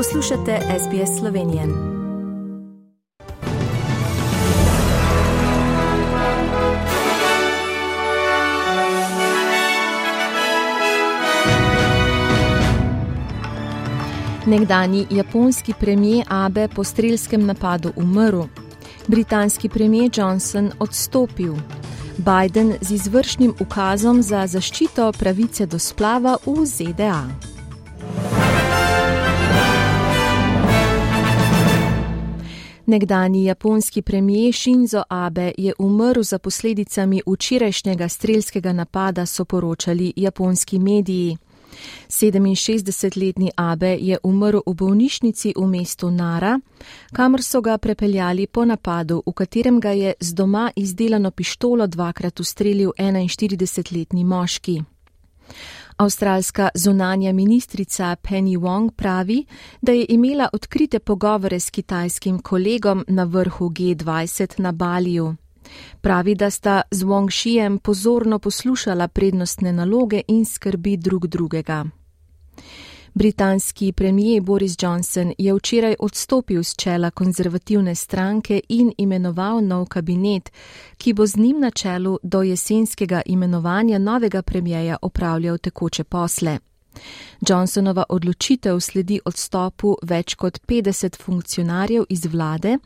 Poslušate SBS Slovenije. Nekdani japonski premijer Abe po strelskem napadu umrl, britanski premijer Johnson odstopil, Biden z izvršnim ukazom za zaščito pravice do splava v ZDA. Nekdani japonski premijer Shinzo Abe je umrl za posledicami včerajšnjega strelskega napada, so poročali japonski mediji. 67-letni Abe je umrl v bolnišnici v mestu Nara, kamor so ga prepeljali po napadu, v katerem ga je z doma izdelano pištolo dvakrat ustrelil 41-letni moški. Avstralska zunanja ministrica Penny Wong pravi, da je imela odkrite pogovore s kitajskim kolegom na vrhu G20 na Baliju. Pravi, da sta z Wong Xijem pozorno poslušala prednostne naloge in skrbi drug drugega. Britanski premijer Boris Johnson je včeraj odstopil z čela konzervativne stranke in imenoval nov kabinet, ki bo z njim na čelu do jesenskega imenovanja novega premijeja opravljal tekoče posle. Johnsonova odločitev sledi odstopu več kot 50 funkcionarjev iz vlade,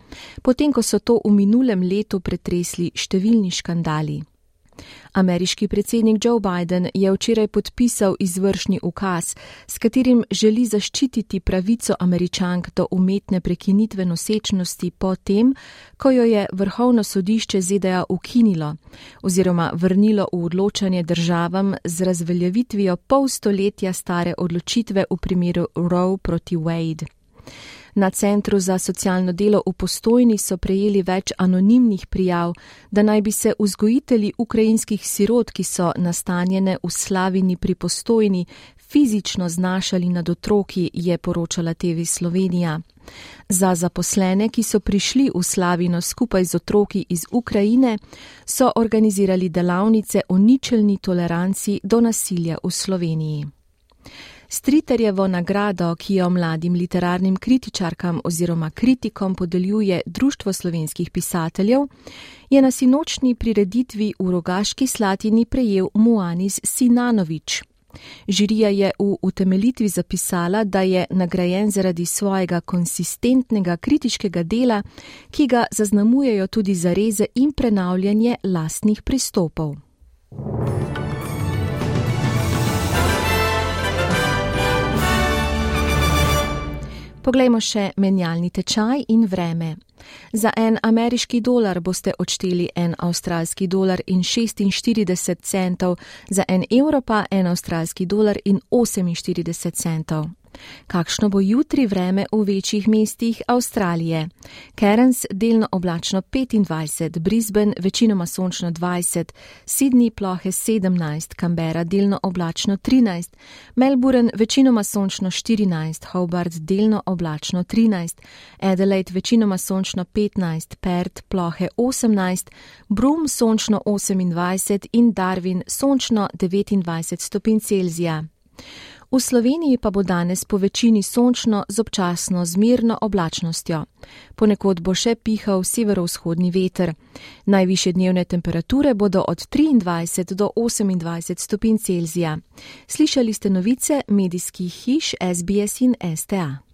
potem ko so to v minulem letu pretresli številni škandali. Ameriški predsednik Joe Biden je včeraj podpisal izvršni ukaz, s katerim želi zaščititi pravico američank do umetne prekinitve nosečnosti po tem, ko jo je vrhovno sodišče ZDA ukinilo oziroma vrnilo v odločanje državam z razveljavitvijo pol stoletja stare odločitve v primeru Roe proti Wade. Na Centru za socialno delo v postojni so prejeli več anonimnih prijav, da naj bi se vzgojitelji ukrajinskih sirot, ki so nastanjene v slavini pri postojni, fizično znašali nad otroki, je poročala TV Slovenija. Za zaposlene, ki so prišli v slavino skupaj z otroki iz Ukrajine, so organizirali delavnice o ničelni toleranci do nasilja v Sloveniji. Striterjevo nagrado, ki jo mladim literarnim kritičarkam oziroma kritikom podeljuje Društvo slovenskih pisateljev, je na sinočni prireditvi v Rogaški Slatini prejel Muanis Sinanovič. Žirija je v utemelitvi zapisala, da je nagrajen zaradi svojega konsistentnega kritiškega dela, ki ga zaznamujejo tudi zareze in prenavljanje lastnih pristopov. Poglejmo še menjalni tečaj in vreme. Za en ameriški dolar boste odšteli en avstralski dolar in 46 centov, za en evro pa en avstralski dolar in 48 centov. Kakšno bo jutri vreme v večjih mestih Avstralije? Cairns delno oblačno 25, Brisbane večinoma sončno 20, Sydney plohe 17, Canberra delno oblačno 13, Melbourne večinoma sončno 14, Hobart delno oblačno 13, Adelaide večinoma sončno 15, Perth plohe 18, Broome sončno 28 in Darwin sončno 29 stopinj Celzija. V Sloveniji pa bo danes po večini sončno z občasno zmirno oblačnostjo. Ponekod bo še pihal severovzhodni veter. Najviše dnevne temperature bodo od 23 do 28 stopinj Celzija. Slišali ste novice medijskih hiš SBS in STA.